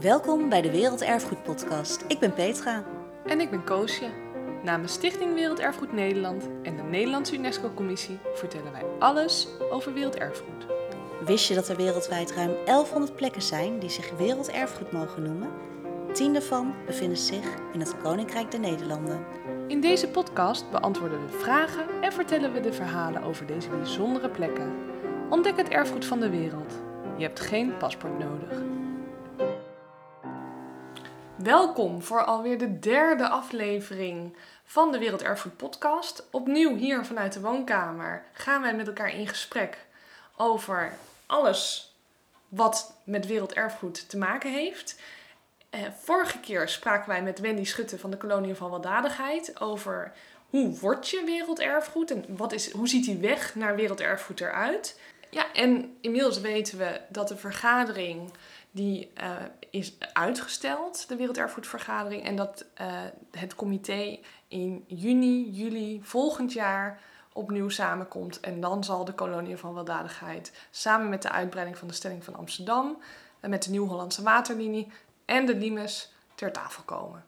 Welkom bij de Werelderfgoed Podcast. Ik ben Petra. En ik ben Koosje. Namens Stichting Werelderfgoed Nederland en de Nederlandse UNESCO-commissie vertellen wij alles over werelderfgoed. Wist je dat er wereldwijd ruim 1100 plekken zijn die zich werelderfgoed mogen noemen? Tien daarvan bevinden zich in het Koninkrijk der Nederlanden. In deze podcast beantwoorden we vragen en vertellen we de verhalen over deze bijzondere plekken. Ontdek het erfgoed van de wereld. Je hebt geen paspoort nodig. Welkom voor alweer de derde aflevering van de Werelderfgoed Podcast. Opnieuw hier vanuit de woonkamer gaan wij met elkaar in gesprek over alles wat met werelderfgoed te maken heeft. Eh, vorige keer spraken wij met Wendy Schutte van de Kolonie van Weldadigheid over hoe word je werelderfgoed en wat is, hoe ziet die weg naar werelderfgoed eruit. Ja, en inmiddels weten we dat de vergadering die uh, is uitgesteld, de Werelderfgoedvergadering, en dat uh, het comité in juni, juli volgend jaar opnieuw samenkomt. En dan zal de kolonie van weldadigheid samen met de uitbreiding van de stelling van Amsterdam, en met de Nieuw-Hollandse Waterlinie en de Limes ter tafel komen.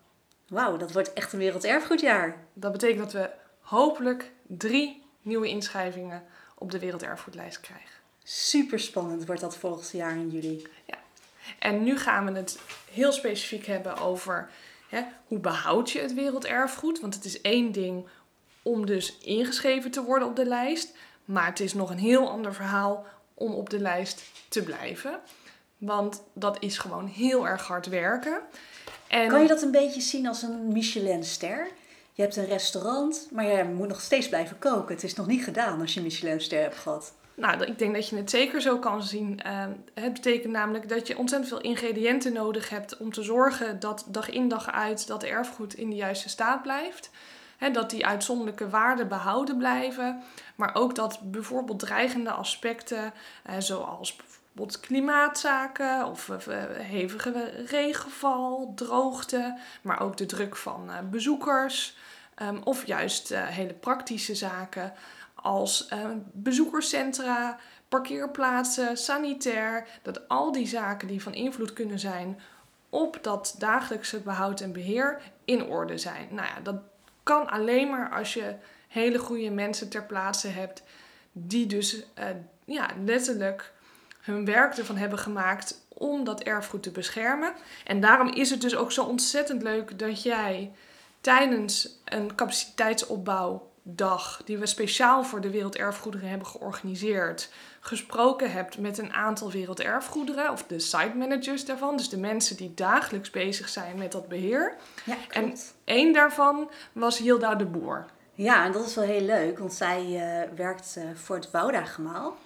Wauw, dat wordt echt een werelderfgoedjaar. Dat betekent dat we hopelijk drie nieuwe inschrijvingen op de werelderfgoedlijst krijgen. Super spannend wordt dat volgend jaar in juli. Ja. En nu gaan we het heel specifiek hebben over hè, hoe behoud je het werelderfgoed. Want het is één ding om dus ingeschreven te worden op de lijst. Maar het is nog een heel ander verhaal om op de lijst te blijven. Want dat is gewoon heel erg hard werken. En... Kan je dat een beetje zien als een Michelinster? Je hebt een restaurant, maar je moet nog steeds blijven koken. Het is nog niet gedaan als je Michelinster hebt gehad. Nou, ik denk dat je het zeker zo kan zien. Ehm, het betekent namelijk dat je ontzettend veel ingrediënten nodig hebt om te zorgen dat dag in dag uit dat erfgoed in de juiste staat blijft. dat die uitzonderlijke waarden behouden blijven. Maar ook dat bijvoorbeeld dreigende aspecten, eh, zoals bijvoorbeeld klimaatzaken of uh, hevige regenval, droogte, maar ook de druk van uh, bezoekers. Um, of juist hele praktische zaken als uh, bezoekerscentra, parkeerplaatsen, sanitair. Dat al die zaken die van invloed kunnen zijn op dat dagelijkse behoud en beheer in orde zijn. Nou ja, dat kan alleen maar als je hele goede mensen ter plaatse hebt die dus uh, ja, letterlijk hun werk ervan hebben gemaakt om dat erfgoed te beschermen. En daarom is het dus ook zo ontzettend leuk dat jij tijdens een capaciteitsopbouw dag die we speciaal voor de Werelderfgoederen hebben georganiseerd, gesproken hebt met een aantal werelderfgoederen, of de site managers daarvan, dus de mensen die dagelijks bezig zijn met dat beheer. Ja, En één daarvan was Hilda de Boer. Ja, en dat is wel heel leuk, want zij uh, werkt uh, voor het Wouda-gemaal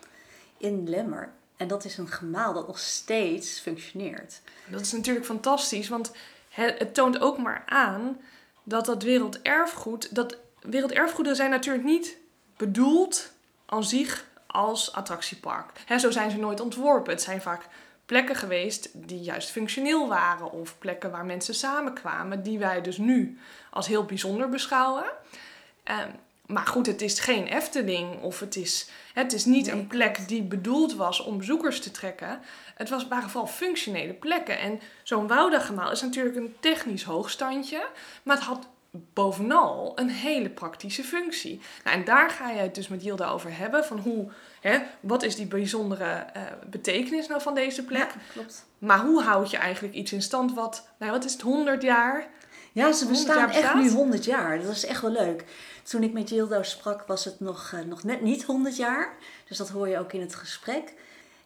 in Lemmer. En dat is een gemaal dat nog steeds functioneert. Dat is natuurlijk fantastisch, want het, het toont ook maar aan dat dat werelderfgoed, dat werelderfgoeden zijn natuurlijk niet bedoeld aan zich als attractiepark. Zo zijn ze nooit ontworpen. Het zijn vaak plekken geweest die juist functioneel waren of plekken waar mensen samenkwamen, die wij dus nu als heel bijzonder beschouwen. Maar goed, het is geen Efteling of het is, het is niet een plek die bedoeld was om bezoekers te trekken. Het was, waren vooral functionele plekken. En zo'n Woudagemaal is natuurlijk een technisch hoogstandje, maar het had bovenal een hele praktische functie. Nou, en daar ga je het dus met Jilda over hebben. Van hoe, hè, wat is die bijzondere uh, betekenis nou van deze plek? Ja, klopt. Maar hoe houd je eigenlijk iets in stand wat, nou wat is het, 100 jaar? Ja, ze bestaan echt nu 100 jaar. Dat is echt wel leuk. Toen ik met Jilda sprak was het nog, uh, nog net niet 100 jaar. Dus dat hoor je ook in het gesprek.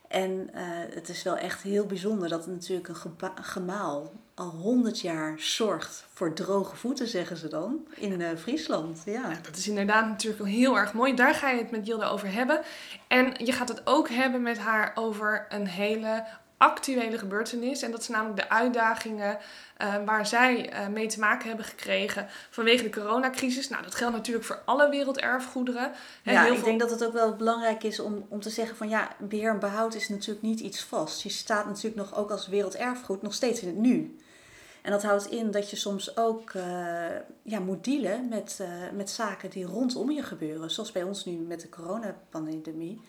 En uh, het is wel echt heel bijzonder dat natuurlijk een gemaal al 100 jaar zorgt voor droge voeten, zeggen ze dan, in uh, Friesland. Ja. ja. dat is inderdaad natuurlijk wel heel erg mooi. Daar ga je het met Jilda over hebben. En je gaat het ook hebben met haar over een hele actuele gebeurtenis. En dat is namelijk de uitdagingen uh, waar zij uh, mee te maken hebben gekregen vanwege de coronacrisis. Nou, dat geldt natuurlijk voor alle werelderfgoederen. ja, heel ik veel... denk dat het ook wel belangrijk is om, om te zeggen van ja, beheer en behoud is natuurlijk niet iets vast. Je staat natuurlijk nog ook als werelderfgoed nog steeds in het nu. En dat houdt in dat je soms ook uh, ja, moet dealen met, met zaken die rondom je gebeuren. Zoals bij ons nu met de coronapandemie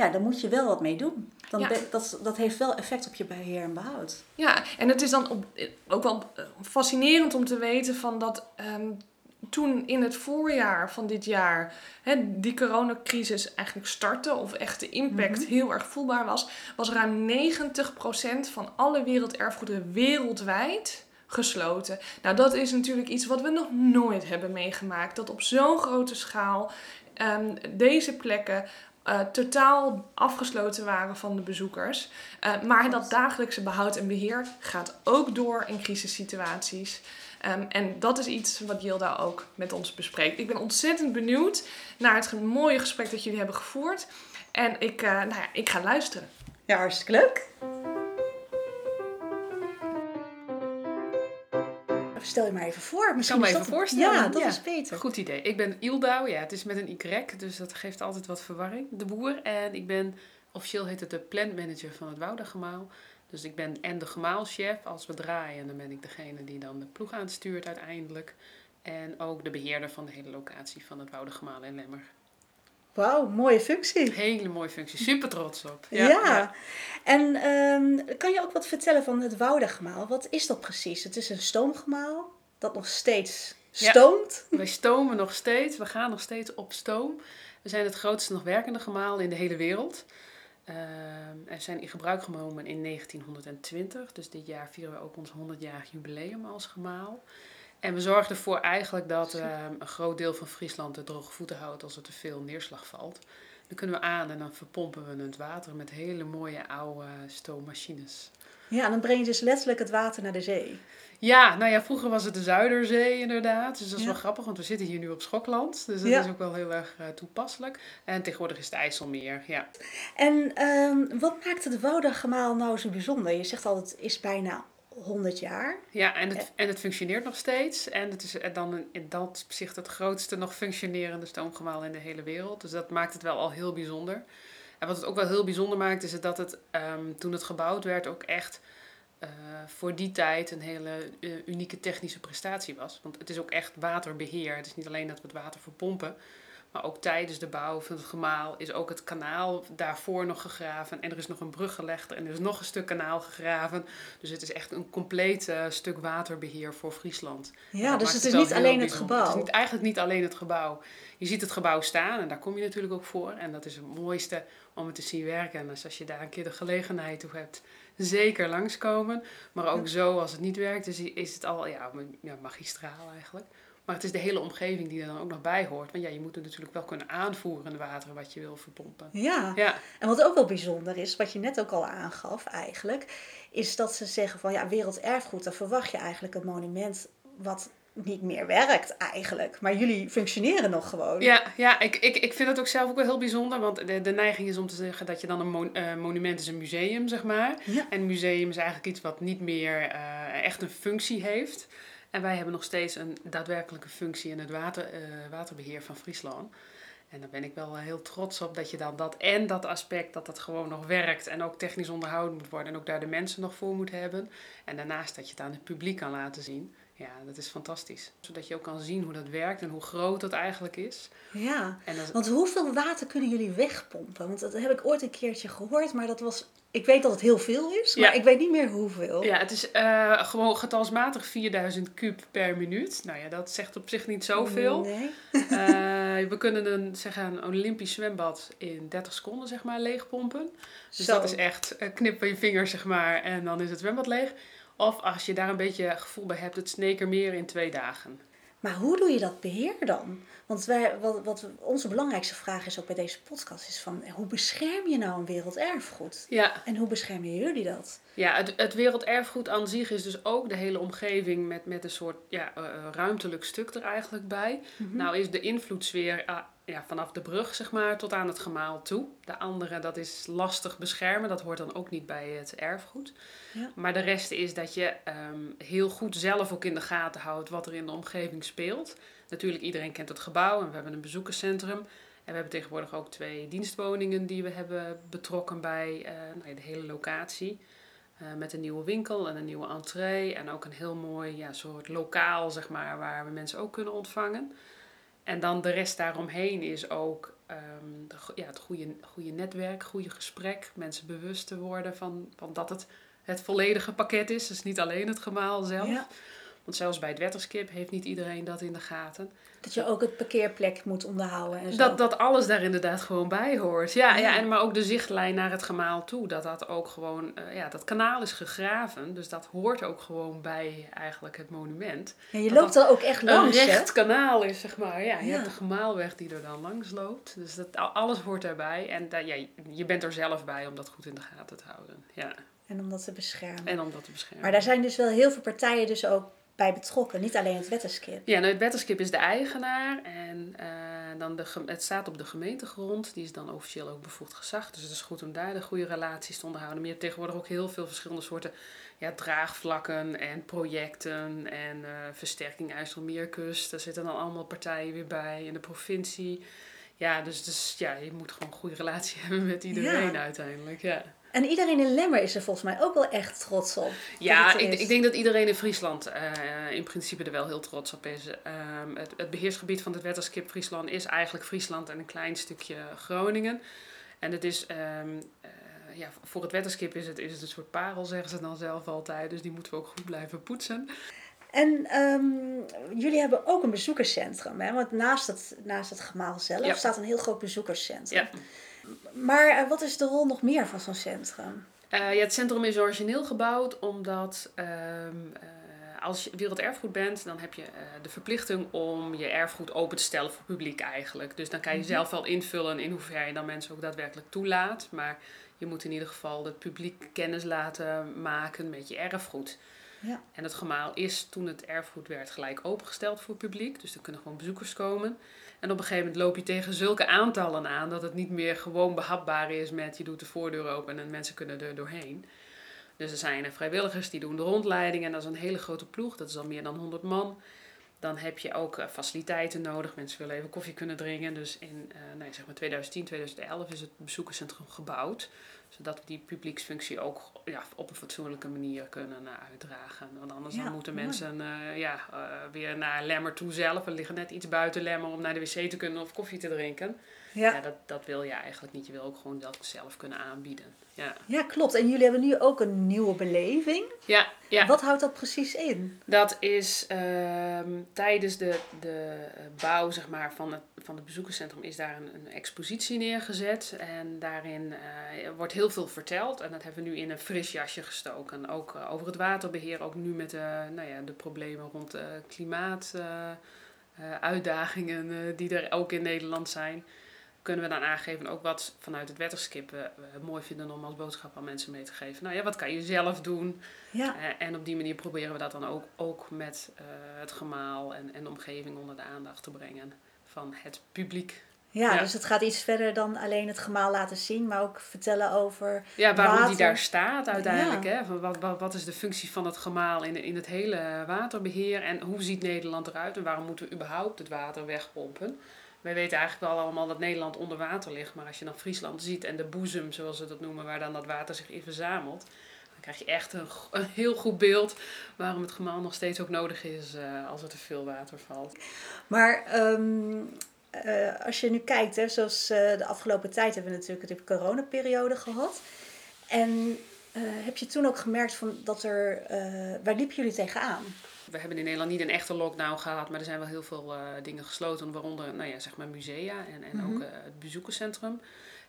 ja, dan moet je wel wat mee doen. Dan dat, dat heeft wel effect op je beheer en behoud. Ja, en het is dan op, ook wel eh, fascinerend om te weten van dat um, toen in het voorjaar van dit jaar hè, die coronacrisis eigenlijk startte, of echt de impact mhm. heel erg voelbaar was, was ruim 90% van alle werelderfgoederen wereldwijd gesloten. Nou, dat is natuurlijk iets wat we nog nooit hebben meegemaakt. Dat op zo'n grote schaal um, deze plekken uh, totaal afgesloten waren van de bezoekers. Uh, maar dat dagelijkse behoud en beheer gaat ook door in crisissituaties. Um, en dat is iets wat Jilda ook met ons bespreekt. Ik ben ontzettend benieuwd naar het mooie gesprek dat jullie hebben gevoerd. En ik, uh, nou ja, ik ga luisteren. Ja, hartstikke leuk. Stel je maar even voor. Misschien kan me even voorstellen. Ja, dat is beter. Goed idee. Ik ben Ildau. Ja, het is met een Y, dus dat geeft altijd wat verwarring. De boer. En ik ben, officieel heet het de plantmanager van het Woudagemaal. Dus ik ben en de gemaalchef. Als we draaien, dan ben ik degene die dan de ploeg aanstuurt uiteindelijk. En ook de beheerder van de hele locatie van het Woudagemaal in Lemmer. Wauw, mooie functie. Hele mooie functie. Super trots op. Ja. ja. En ehm, kan je ook wat vertellen van het Woudagemaal? Wat is dat precies? Het is een stoomgemaal dat nog steeds stoomt. wij stomen nog steeds. We gaan nog steeds op stoom. We zijn het grootste nog werkende gemaal in de hele wereld. Uh, er zijn in gebruik genomen in 1920. Dus dit jaar vieren we ook ons 100-jarig jubileum als gemaal. En we zorgen ervoor eigenlijk dat ehm, een groot deel van Friesland de droge voeten houdt als er te veel neerslag valt. Dan kunnen we aan en dan verpompen we het water met hele mooie oude stoommachines. Ja, en dan breng je dus letterlijk het water naar de zee. Ja, nou ja, vroeger was het de Zuiderzee inderdaad. Dus dat is wel grappig, want we zitten hier nu op Schokland. Dus dat is ook wel heel erg uh, toepasselijk. En tegenwoordig is het IJsselmeer, ja. En ehm, wat maakt het Woudagemaal nou zo bijzonder? Je zegt altijd, het is bijna 100 jaar. Ja, en het, en het functioneert nog steeds. En het is dan in dat opzicht het grootste nog functionerende stoomgemaal in de hele wereld. Dus dat maakt het wel al heel bijzonder. En wat het ook wel heel bijzonder maakt, is dat het um, toen het gebouwd werd ook echt uh, voor die tijd een hele uh, unieke technische prestatie was. Want het is ook echt waterbeheer. Het is niet alleen dat we het water verpompen. Maar ook tijdens de bouw van het gemaal is ook het kanaal daarvoor nog gegraven. En er is nog een brug gelegd en er is nog een stuk kanaal gegraven. Dus het is echt een compleet uh, stuk waterbeheer voor Friesland. Ja, dus het is niet alleen het gebouw. Het is niet, eigenlijk niet alleen het gebouw. Je ziet het gebouw staan en daar kom je natuurlijk ook voor. En dat is het mooiste om het te zien werken. En dus als je daar een keer de gelegenheid toe hebt, zeker langskomen. Maar ook zo, als het niet werkt, is, is het al ja, magistraal eigenlijk. Maar het is de hele omgeving die er dan ook nog bij hoort. Want ja, je moet het natuurlijk wel kunnen aanvoeren in het water wat je wil verpompen. Ja. ja, en wat ook wel bijzonder is, wat je net ook al aangaf eigenlijk, is dat ze zeggen van ja, werelderfgoed, dan verwacht je eigenlijk een monument wat niet meer werkt eigenlijk. Maar jullie functioneren nog gewoon. Ja, ja ik, ik, ik vind het ook zelf ook wel heel bijzonder. Want de, de neiging is om te zeggen dat je dan een uh, monument is een museum, zeg maar. Ja. En een museum is eigenlijk iets wat niet meer uh, echt een functie heeft. En wij hebben nog steeds een daadwerkelijke functie in het water, uh, waterbeheer van Friesland. En daar ben ik wel heel trots op dat je dan dat en dat aspect, dat dat gewoon nog werkt en ook technisch onderhouden moet worden en ook daar de mensen nog voor moet hebben. En daarnaast dat je het aan het publiek kan laten zien. Ja, dat is fantastisch. Zodat je ook kan zien hoe dat werkt en hoe groot dat eigenlijk is. Ja, want hoeveel water kunnen jullie wegpompen? Want dat heb ik ooit een keertje gehoord, maar dat was... Ik weet dat het heel veel is, maar ik weet niet meer hoeveel. Ja, het is uh, gewoon getalsmatig 4000 kub per minuut. Nou ja, dat zegt op zich niet zoveel. Nee. uh, we kunnen een, zeggen, een Olympisch zwembad in 30 seconden zeg maar, leegpompen. Dus dat is echt uh, knip je vingers zeg maar en dan is het zwembad leeg. Of als je daar een beetje gevoel bij hebt, het Snekermeer in twee dagen. Maar hoe doe je dat beheer dan? Want wij, wat, wat onze belangrijkste vraag is ook bij deze podcast is van hoe bescherm je nou een werelderfgoed? Ja. En hoe beschermen jullie dat? Ja, het, het werelderfgoed aan zich is dus ook de hele omgeving met, met een soort ja, uh, ruimtelijk stuk er eigenlijk bij. Mhm. Nou is de invloedssfeer uh, ja, vanaf de brug zeg maar tot aan het gemaal toe. De andere dat is lastig beschermen, dat hoort dan ook niet bij het erfgoed. Ja. Maar de rest is dat je um, heel goed zelf ook in de gaten houdt wat er in de omgeving speelt. Natuurlijk, iedereen kent het gebouw en we hebben een bezoekerscentrum. En we hebben tegenwoordig ook twee dienstwoningen die we hebben betrokken bij uh, nou, de hele locatie. Uh, met een nieuwe winkel en een nieuwe entree. En ook een heel mooi ja, soort lokaal, zeg maar, waar we mensen ook kunnen ontvangen. En dan de rest daaromheen is ook um, ja, het goede, goede netwerk, goede gesprek, mensen bewust te worden van, van dat het het volledige pakket is. Dus niet alleen het gemaal zelf. Ja. Want zelfs bij het wetterskip heeft niet iedereen dat in de gaten. Dat je ook het parkeerplek moet onderhouden en zo. Dat, dat alles daar inderdaad gewoon bij hoort. Ja, ja. en, maar ook de zichtlijn naar het gemaal toe. Dat dat ook gewoon, uh, ja, dat kanaal is gegraven. Dus dat hoort ook gewoon bij eigenlijk het monument. En je loopt er ook echt langs, Een recht kanaal is, zeg maar. Ja, je hebt de gemaalweg die er dan langs loopt. Dus dat, alles hoort erbij. En dat, ja, je bent er zelf bij om dat goed in de gaten te houden. Ja. En om dat te beschermen. En om dat te beschermen. Maar daar zijn dus wel heel veel partijen dus ook bij betrokken, niet alleen het wetterskip. Ja, nou, het wetterskip is de eigenaar en uh, dan de, het staat op de gemeentegrond. Die is dan officieel ook bevoegd gezag. Dus het is goed om daar de goede relaties te onderhouden. Maar je hebt tegenwoordig ook heel veel verschillende soorten ja, draagvlakken en projecten en uh, versterking IJsselmeerkust. Daar zitten dan allemaal partijen weer bij in de provincie. Ja, dus, dus ja, je moet gewoon een goede relatie hebben met iedereen uiteindelijk. Ja. En iedereen in Lemmer is er volgens mij ook wel echt trots op. Ja, ik, ik, denk dat iedereen in Friesland uh, in principe er wel heel trots op is. Um, het, het, beheersgebied van het Wetterskip Friesland is eigenlijk Friesland en een klein stukje Groningen. En het is, um, uh, ja, voor het Wetterskip is het, is het een soort parel, zeggen ze dan zelf altijd. Dus die moeten we ook goed blijven poetsen. En um, jullie hebben ook een bezoekerscentrum, hè? Want naast het, naast het gemaal zelf staat een heel groot bezoekerscentrum. Ja. Maar uh, wat is de rol nog meer van zo'n centrum? Uh, ja, het centrum is origineel gebouwd omdat uh, als je werelderfgoed bent, dan heb je de verplichting om je erfgoed open te stellen voor publiek eigenlijk. Dus dan kan je mhm. zelf wel invullen in hoeverre je dan mensen ook daadwerkelijk toelaat. Maar je moet in ieder geval het publiek kennis laten maken met je erfgoed. Ja. En het gemaal is toen het erfgoed werd gelijk opengesteld voor publiek. Dus er kunnen gewoon bezoekers komen. En op een gegeven moment loop je tegen zulke aantallen aan dat het niet meer gewoon behapbaar is met je doet de voordeur open en mensen kunnen er doorheen. Dus er zijn vrijwilligers die doen de rondleiding en dat is een hele grote ploeg, dat is al meer dan 100 man. Dan heb je ook eh, faciliteiten nodig. Mensen willen even koffie kunnen drinken. Dus in uh, nee, zeg maar 2010, 2011 is het bezoekerscentrum gebouwd zodat we die publieksfunctie ook ja, op een fatsoenlijke manier kunnen uh, uitdragen. Want anders dan moeten mensen uh, ja, uh, weer naar Lemmer toe zelf. We liggen net iets buiten Lemmer om naar de wc te kunnen of koffie te drinken. Ja. ja. dat, dat wil je eigenlijk niet. Je wil ook gewoon dat zelf kunnen aanbieden. Ja. ja, klopt. En jullie hebben nu ook een nieuwe beleving. Ja, ja. Wat houdt dat precies in? Dat is ehm, tijdens de, de bouw zeg maar, van, het, van het bezoekerscentrum is daar een, een expositie neergezet. En daarin uh, wordt heel veel verteld. En dat hebben we nu in een fris jasje gestoken. Ook uh, over het waterbeheer, ook nu met de, nou ja, de problemen rond uh, klimaat. uitdagingen die er ook in Nederland zijn kunnen we dan aangeven ook wat vanuit het wetterskip we, mooi vinden om als boodschap aan mensen mee te geven. Nou ja, wat kan je zelf doen? Ja. En op die manier proberen we dat dan ook, ook met het gemaal en, en de omgeving onder de aandacht te brengen van het publiek. Ja, dus het gaat iets verder dan alleen het gemaal laten zien, maar ook vertellen over. Ja, waarom die daar staat uiteindelijk. Hè? Van wat, wat, wat is de functie van het gemaal in, in het hele waterbeheer en hoe ziet Nederland eruit en waarom moeten we überhaupt het water wegpompen? wij weten eigenlijk wel allemaal dat Nederland onder water ligt. Maar als je dan Friesland ziet en de boezem, zoals ze dat noemen, waar dan dat water zich in verzamelt. Dan krijg je echt een, een heel goed beeld waarom het gemaal nog steeds ook nodig is uh, als er te veel water valt. Maar um, uh, als je nu kijkt, hè, zoals uh, de afgelopen tijd hebben we natuurlijk de coronaperiode gehad. En heb je toen ook gemerkt van dat er, waar liepen jullie tegenaan? we hebben in Nederland niet een echte lockdown gehad, maar er zijn wel heel veel dingen gesloten, waaronder nou ja, zeg maar musea en, en ook uh, het bezoekerscentrum.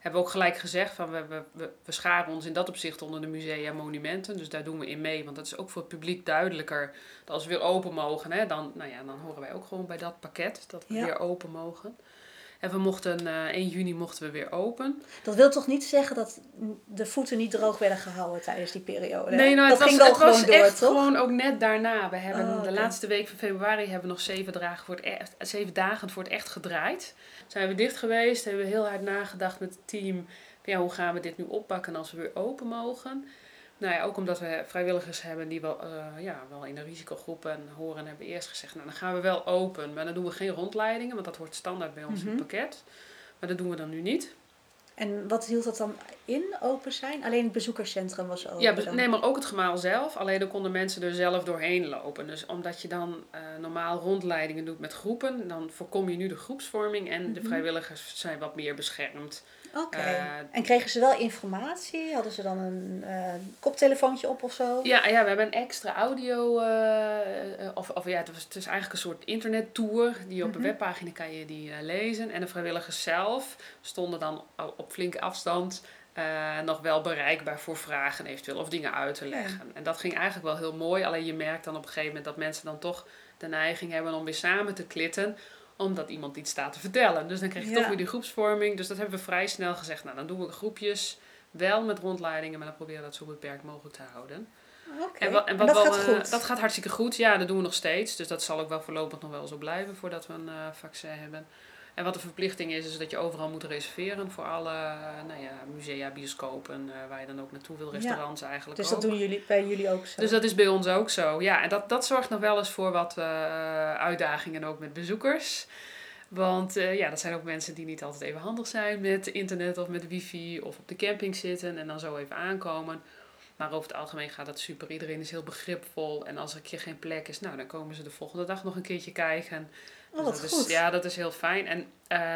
Hebben we ook gelijk gezegd van we, we, we, scharen ons in dat opzicht onder de musea en monumenten. Dus daar doen we in mee. Want dat is ook voor het publiek duidelijker. Dat als we weer open mogen, hè, dan, nou ja, dan horen wij ook gewoon bij dat pakket dat we weer open mogen. En we mochten, uh, eh, 1 juni mochten we weer open. Dat wil toch niet zeggen dat de voeten niet droog werden gehouden tijdens die periode? Nee, nou, dat het ging was, het was door, echt toch? gewoon ook net daarna. We hebben oh, de laatste week van februari hebben we nog zeven dagen voor het echt, zeven dagen voor het echt gedraaid. Zijn we dicht geweest, hebben we heel hard nagedacht met het team. Ja, hoe gaan we dit nu oppakken als we weer open mogen? Nou ja, ook omdat we vrijwilligers hebben die wel, uh, ja, wel in de risicogroepen horen, hebben eerst gezegd, nou dan gaan we wel open. Maar dan doen we geen rondleidingen, want dat hoort standaard bij ons in het mhm. pakket. Maar dat doen we dan nu niet. En wat hield dat dan in, open zijn? Alleen het bezoekerscentrum was open? Ja, nee, maar ook het gemaal zelf. Alleen dan konden mensen er zelf doorheen lopen. Dus omdat je dan uh, normaal rondleidingen doet met groepen, dan voorkom je nu de groepsvorming en de mhm. vrijwilligers zijn wat meer beschermd. Oké. Eh, en kregen ze wel informatie? Hadden ze dan een uh, koptelefoontje op of zo? Ja, ja, we hebben een extra audio, of, of ja, het, was, het is eigenlijk een soort internettour. Die op een mhm. webpagina kan je die lezen. En de vrijwilligers zelf stonden dan op flinke afstand uh, nog wel bereikbaar voor vragen eventueel of dingen uit te leggen. En dat ging eigenlijk wel heel mooi. Alleen je merkt dan op een gegeven moment dat mensen dan toch de neiging hebben om weer samen te klitten. Omdat iemand iets staat te vertellen. Dus dan krijg je toch weer die groepsvorming. Dus dat hebben we vrij snel gezegd. Nou, dan doen we groepjes. Wel met rondleidingen, maar dan proberen we dat zo beperkt mogelijk te houden. Okay. En, en, wat dat gaat goed? dat gaat hartstikke goed. Ja, dat doen we nog steeds. Dus dat zal ook wel voorlopig nog wel zo blijven voordat we een uh, vaccin hebben. En wat de verplichting is, is dat je overal moet reserveren voor alle nou ja, musea, bioscopen, uh, waar je dan ook naartoe wil, restaurants eigenlijk Dus dat doen jullie bij jullie ook zo? Dus dat is bij ons ook zo. Ja, en dat, dat zorgt nog wel eens voor wat uh, uitdagingen ook met bezoekers. Want uh, ja, dat zijn ook mensen die niet altijd even handig zijn met internet of met wifi of op de camping zitten en dan zo even aankomen. Maar over het algemeen gaat het super. Iedereen is heel begripvol. En als er een keer geen plek is, nou, dan komen ze de volgende dag nog een keertje kijken. Oh, wat goed. ja, dat is heel fijn. En uh,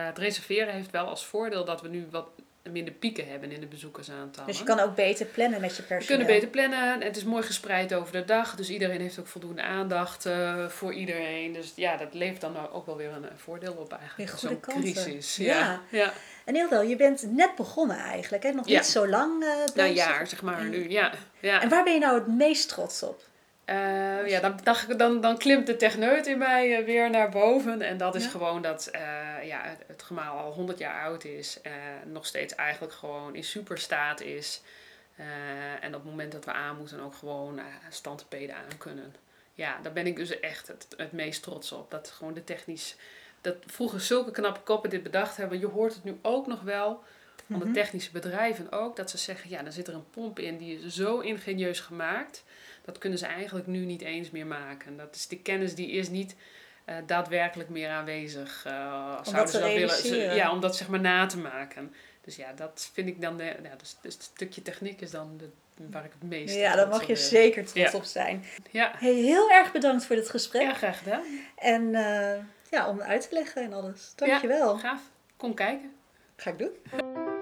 het reserveren heeft wel als voordeel dat we nu wat minder pieken hebben in de bezoekersaantallen. Dus je kan ook beter plannen met je personeel. We kunnen beter plannen. Het is mooi gespreid over de dag. Dus iedereen heeft ook voldoende aandacht uh, voor iedereen. Dus ja, dat levert dan ook wel weer een voordeel op eigenlijk. Zo'n crisis. Ja. ja. ja. En Hildo, je bent net begonnen eigenlijk. Hè? Nog niet zo lang uh. Nou, een jaar zeg maar nu, ja. ja. En waar ben je nou het meest trots op? Uh, ja, dan, dan, dan, dan klimt de techneut in mij uh, weer naar boven. En dat is ja. gewoon dat uh, ja, het, het gemaal al 100 jaar oud is. nog steeds eigenlijk gewoon in superstaat is. en op het moment dat we aan moeten ook gewoon standpeden aan kunnen. Ja, daar ben ik dus echt het, het meest trots op. Dat gewoon de technisch... Dat vroeger zulke knappe koppen dit bedacht hebben. Je hoort het nu ook nog wel van de mhm. technische bedrijven ook. Dat ze zeggen, ja, dan zit er een pomp in die is zo ingenieus gemaakt dat kunnen ze eigenlijk nu niet eens meer maken. Dat is de kennis die is niet uh, daadwerkelijk meer aanwezig. Uh, zouden ze dat willen, ja, om dat zeg maar na te maken. Dus ja, dat vind ik dan, de, ja, dus, dus het stukje techniek is dan de, waar ik het meest Ja, daar mag je zeker trots op zijn. Ja. Hey, heel erg bedankt voor dit gesprek. Ja, graag gedaan. En uh, ja, om uit te leggen en alles. Dankjewel. Ja, gaaf. Kom kijken. Ga ik doen.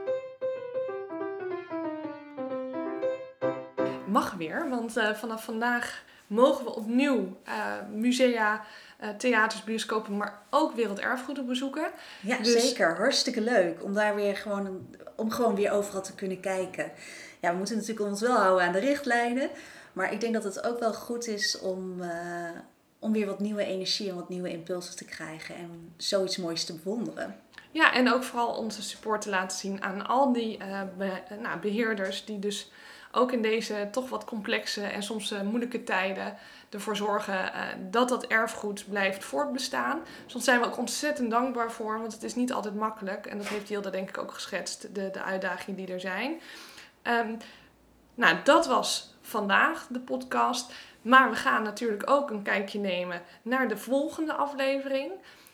Mag weer, want uh, vanaf vandaag mogen we opnieuw uh, musea, uh, theaters, bioscopen, maar ook werelderfgoeden bezoeken. Ja, dus... zeker. Hartstikke leuk om daar weer gewoon, om gewoon weer overal te kunnen kijken. Ja, we moeten natuurlijk ons wel houden aan de richtlijnen, maar ik denk dat het ook wel goed is om, om weer wat nieuwe energie en wat nieuwe impulsen te krijgen en zoiets moois te bewonderen. Ja, en ook vooral onze support te laten zien aan al die nou, beheerders die dus ook in deze toch wat complexe en soms uh, moeilijke tijden ervoor zorgen uh, dat dat erfgoed blijft voortbestaan. Soms zijn we ook ontzettend dankbaar voor, want het is niet altijd makkelijk. En dat heeft Hilda denk ik ook geschetst, de, de uitdagingen die er zijn. Um, nou, dat was vandaag de podcast. Maar we gaan natuurlijk ook een kijkje nemen naar de volgende aflevering.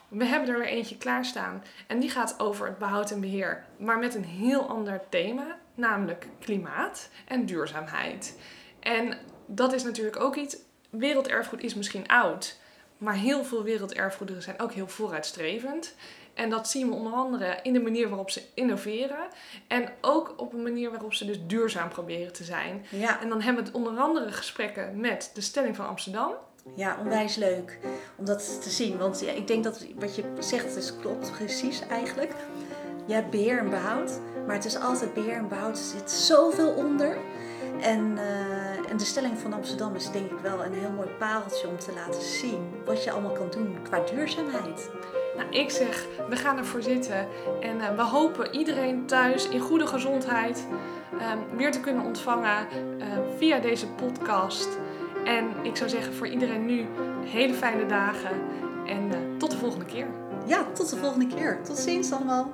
We hebben er weer eentje klaarstaan. En die gaat over het behoud en beheer, maar met een heel ander thema namelijk klimaat en duurzaamheid. En dat is natuurlijk ook iets. Werelderfgoed is misschien oud, maar heel veel werelderfgoederen zijn ook heel vooruitstrevend. En dat zien we onder andere in de manier waarop ze innoveren. En ook op een manier waarop ze dus duurzaam proberen te zijn. Ja. En dan hebben we het onder andere gesprekken met de Stelling van Amsterdam. Ja, onwijs leuk om dat te zien. Want ja, ik denk dat wat je zegt, is klopt precies eigenlijk. Je hebt beheer en behoud. Maar het is altijd beheer en behoud. Er zit zoveel onder. En, uh, en de stelling van Amsterdam is denk ik wel een heel mooi pareltje om te laten zien wat je allemaal kan doen qua duurzaamheid. Nou, ik zeg, we gaan ervoor zitten. En uh, we hopen iedereen thuis in goede gezondheid uh, weer te kunnen ontvangen uh, via deze podcast. En ik zou zeggen voor iedereen nu hele fijne dagen. En tot de volgende keer. Ja, tot de volgende keer. Tot ziens allemaal.